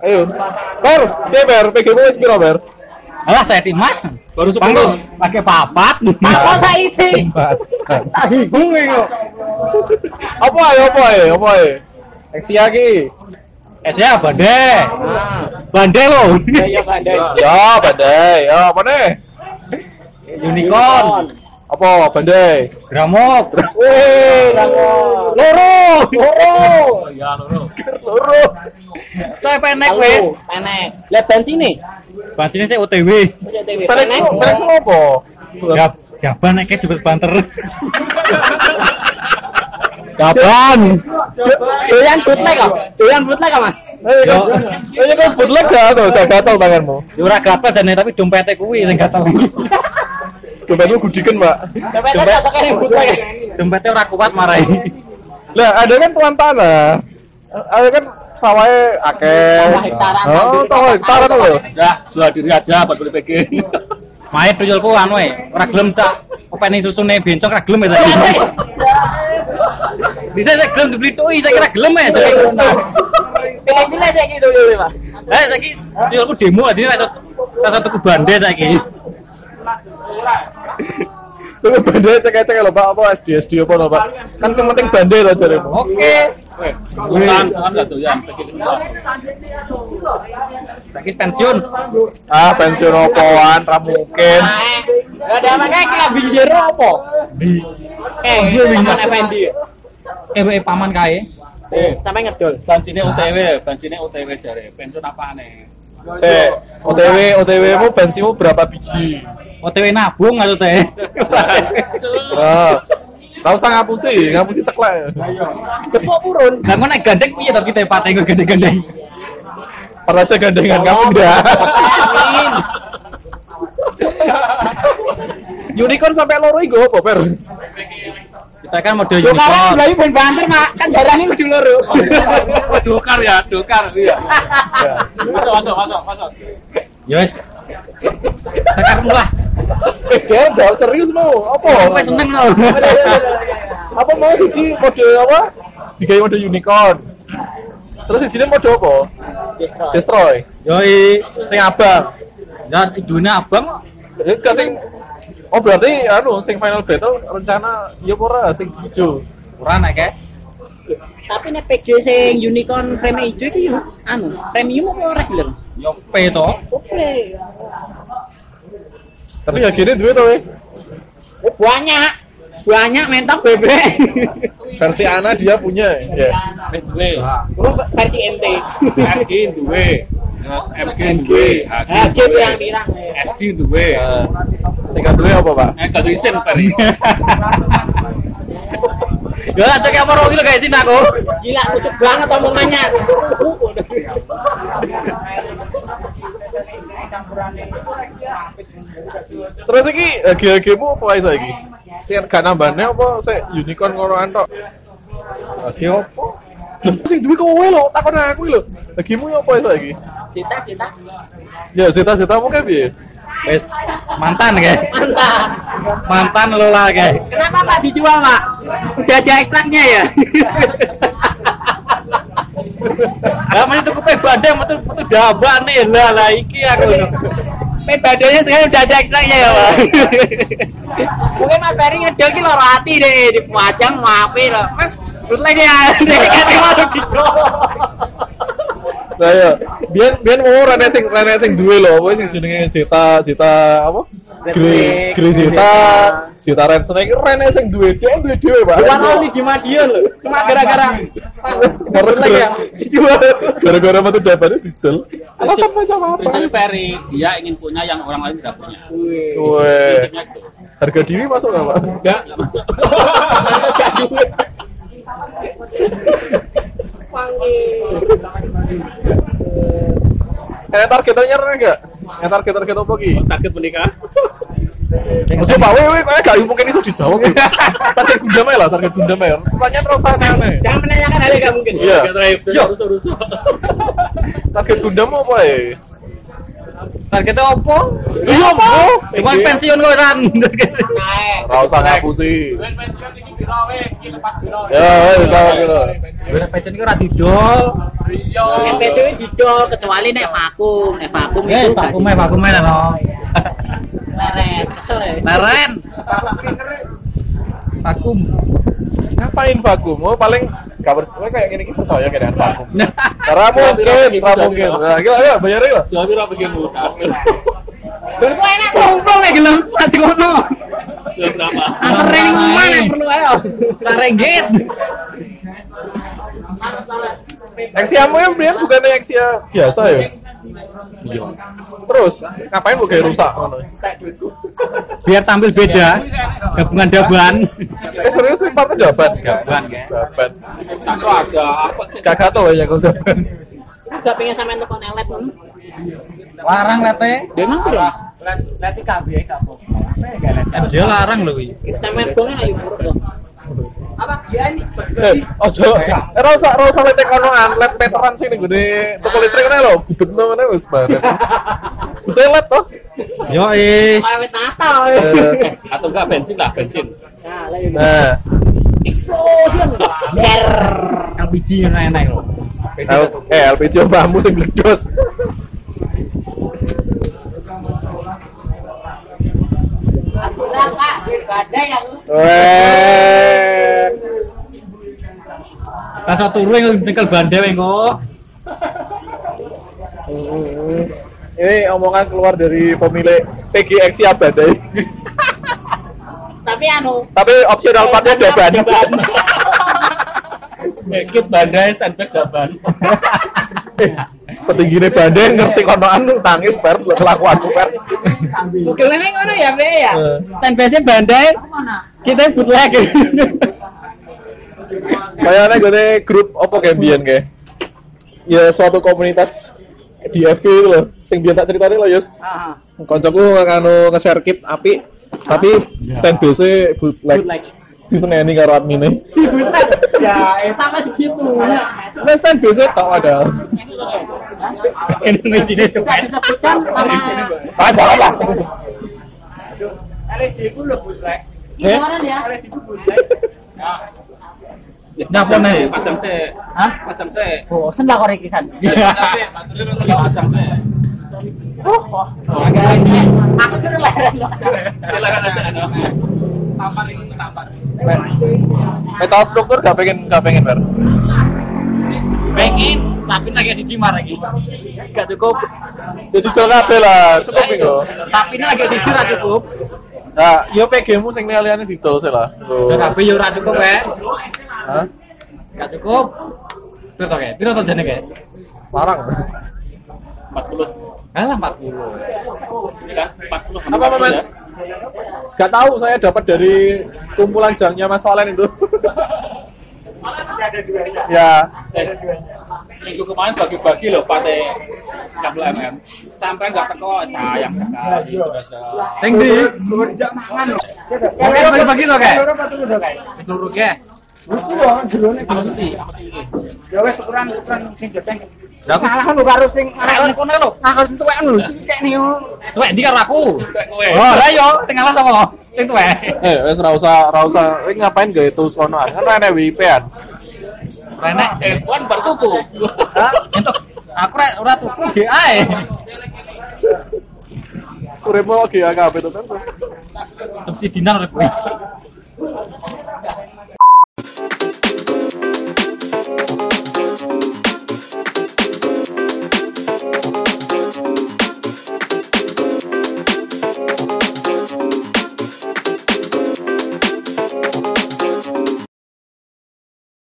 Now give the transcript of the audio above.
Ayo. Ber, piye Ber? PG-mu wis piro Ber? Alah saya Dimas. Baru Panggung pakai papat. Apa? Tak bingung kok. Apa ae, apa ae, apa ae? Eksi lagi. Es ya bande. Bande lo. Ya bandai. Ya, bandai. Ya, apa? Unicorn. Apa bandai? Gramok. Wih, Loro. loro. Ya loro. Loro. Saya penek wes. Penek. Lah bensine. Bancine saya OTW. Penek Penek. penek apa? Gap, gaban nek cepet banter. Gaban. Doyan bootleg kok. Doyan bootleg kok, Mas. Eh, kan, bootleg gak tuh, gak gatal tanganmu. Ya ora gatel jane tapi dompete kuwi sing gatel. Dompetmu gudikan, Mbak. Dompet tak kene bootleg. Dompete ora kuat marai. Lah, ada kan tuan tanah. Ada kan sawahnya akeh. Oh, tahu hektaran loh. Ya, sudah diri aja buat beli PG. Main tuyulku anu e, ora gelem tak openi susune bencong ora gelem ya saiki. Bisa saya gelem dibeli tui, saya kira gelem ya saiki. Pilih pilih saiki dulu, Mas. Eh saiki tuyulku demo adine rasa rasa tuku bande saiki. Tunggu bandai cek-cek lho, Pak. Apa SD SD apa lho, Pak? Kan yang penting bandai loh jaremu. Oke. Bukan, bukan gak doyan. Saiki pensiun. Ah, pensiun opoan, ra mungkin. Lah ada makanya kira binjero apa? Eh, Paman Effendi. Eh eh, paman kae. Eh, sampai ngedol. Bancine OTW, bancine OTW jare. Pensiun apa aneh? Se, OTW, OTW-mu bensinmu berapa biji? OTW nabung atau teh? Ah. Tahu usah ngapusi, ngapusi ceklek. Depok purun. Lah ngono nek gandeng piye to kita pateng gandeng-gandeng. Pernah aja gandengan kamu enggak? Unicorn sampai loro iku apa, Per? Kita kan mode Yo kalau unicorn. mlayu ben banter, Mak. Kan jarane kudu loro. Dokar ya, dokar. Iya. Masuk, masuk, masuk, masuk. Ya wis. Sekarang lah. Eh, dia jawab serius mau. Apa? Wes seneng lho. Apa mau siji mode apa? Digawe mode unicorn. Terus sini mode apa? Destroy. Yoi, Sing abang. ya idune abang Ya enggak sing Oh berarti anu sing final battle rencana ya apa ora sing hijau. ora nek kae. Tapi nek PG sing unicorn frame ijo iki yo anu, premium apa regular? Yo P to. Oke. Tapi ya gini duit tuh, eh. Oh, banyak. Banyak mentok bebek. versi Ana dia punya ya. Wis duwe. Kurang versi NT. RG duwe. Terus MG duwe. HG Ah, game duwe. yang pirang. SD duwe. Nah, sing duwe apa pak? Eh, gak isin peri. Yo lah cek apa iki lho guys sini aku. Gila kusuk banget omongannya. Terus iki GG-mu apa ae saiki? Sing gak nambahne apa sik unicorn ngorokan tok? Lagi apa? Lho, sing duwe kowe lho, takon aku lho. Lagimu ya apa ae saiki? Sita, sita. Ya cita-cita mu kan piye? Wes mantan. Mantap. Mantan lo lah kae. Kenapa Pak dijual, Pak? Udah ada ekstraknya ya? Lah mesti tuku pe bandeng metu metu dabak nih lah lah iki aku. Pe badannya sekarang udah ada ekstraknya ya, Pak. Mungkin Mas Ferry ngedel ki loro hati deh di Pemajang maafin loh. Mas bootleg ya. Dia kan masuk di Nah ya, biyen biyen mau rene sing rene sing duwe lho, apa sing jenenge Zeta Zeta apa? Gri Gri Zeta, Zeta Red Snake rene sing duwe dia duwe dhewe, Pak. Bukan only di Madiun loh. Cuma gara-gara gara-gara dijual. Gara-gara metu dapatnya didol. Alasan macam apa? Prinsip Peri, dia ingin punya yang orang lain tidak punya. Gitu. harga diri masuk nggak, Pak? Enggak, enggak masuk. Gak duit. Eh, targetnya nyerah enggak? Eh, target target apa ki? Target menikah. Ojo Pak, weh weh kayak gak mungkin iso dijawab. ya. target Gundam lah, target Gundam ae. Pertanyaan terus aneh. Jangan menanyakan hal yang gak mungkin. Iya. Yo. rusuh-rusuh. Target Gundam apa ya? Targetnya opo? Iya, apa? Cuma pensiun kok kan. Ora usah ngapusi. Wen pensiun iki piro wis, iki lepas piro. Ya, wis tahu gitu. Bener pensiun iki ora didol. Iya. MPC itu didol kecuali nek vakum, nek vakum itu Wes vakume vakume lah no. leren, kesel ya. Leren. Vakum. Ngapain vakum? Oh, paling gak percaya kayak gini kita percaya kayak vakum. Karena mungkin, karena mungkin. Nah, gila, gila, bayarin lah. Jual piro begini saat Ber kok enak kumpul nek gelem. Jual berapa? Antar ning omah nek perlu ayo. Sarenggit. Eksiamu yang Brian bukannya eksia biasa ya? Iya. Terus ngapain bu kayak rusak? ngono? Biar tampil beda. Gabungan daban. Eh serius sih partai kayak. Jaban. Aku ada apa sih? Kakak tau ya kalau jaban. Udah pengen sampean telepon elet. Larang lete. Dia emang piro? Dia larang loh iki. Sampean bone ayo buruk dong. Eh, ojo. Eh, ora usah ora usah lete konoan, let meteran sini gede. Toko listrik kene lho, gubet mana wis bares. Betul let toh? Yo eh. Awet Natal. Eh, Atau enggak bensin lah, bensin. Nah, Nah, explosion. Yer. LPG yang enak loh. L- eh LPG bambu sing gledos. Udah, Pak. Badai yang Weh. Pas satu turu yang nyekel bandel. Hmm. Ini omongan keluar dari pemilik PGX ya badai. tapi anu Tapi opsional partnya jaban. Ekip bandai standby jaban. Petingginya badai ngerti konoan tangis per kelakuanku per. Bukelnya ngono ya, Be ya. Eh. Stand base bandai. Kita bootleg. Kayaknya gue grup apa kayak biyen kayak. Ya suatu komunitas di FB itu loh. Sing biyen tak ceritain loh Yus. Ah, Koncoku nganu nge-share kit api tapi stand base bootleg. bootleg. Diseneni karo admine. Ya, eta mas gitu. Nah stand base tau ada. Indonesia coba. disebutkan sama Ah jangan lah. LED ku lho bootleg. gimana ya? LED ku bootleg. Nyapa nih? Macam se. Hah? Macam se. Bosen lah korek kisan. Macam se. Aku tuh leren. Silakan aja ada. Sampar ini sampar. Metal struktur gak pengen gak pengen ber. Pengen sapin lagi siji mar lagi. Gak cukup. Jadi dol kabeh lah, cukup iku. Sapinnya lagi siji ora cukup. Nah, yo PG mu sing liyane didol sih lah. Kabeh yo ora cukup ya. Hah? Gak cukup. Piro kayak? Piro to jane kayak? Larang. 40. Alah 40. Ini kan 40. Apa Maman? Gak tahu saya dapat dari kumpulan jangnya Mas Valen itu. ya, Eh, minggu kemarin bagi-bagi loh pakai 60 mm sampai nggak teko sayang sekali sudah sudah Sing di Oke, bagi-bagi to kayak? Loro apa telu do kae? Seluruh kayak. Itu lho jerone. apa sih apa sih ini Ya wis ukuran ukuran sing jepeng. Lah aku Salah lu karo sing arek kono lho. Ah harus tuwek lho. Kayak nih. Tuwek ndi karo aku? Kayak kowe Oh, lah yo sing ngalah sama. Sing tuwek. eh wes ora usah ora usah Ini ngapain gak itu konoan? Kan ana WIP-an. Renek eh kan baru tuku entuk aku rek ora tuku ge ae. Uripmu lagi agak apa itu kan? Subsidinan rek kuwi.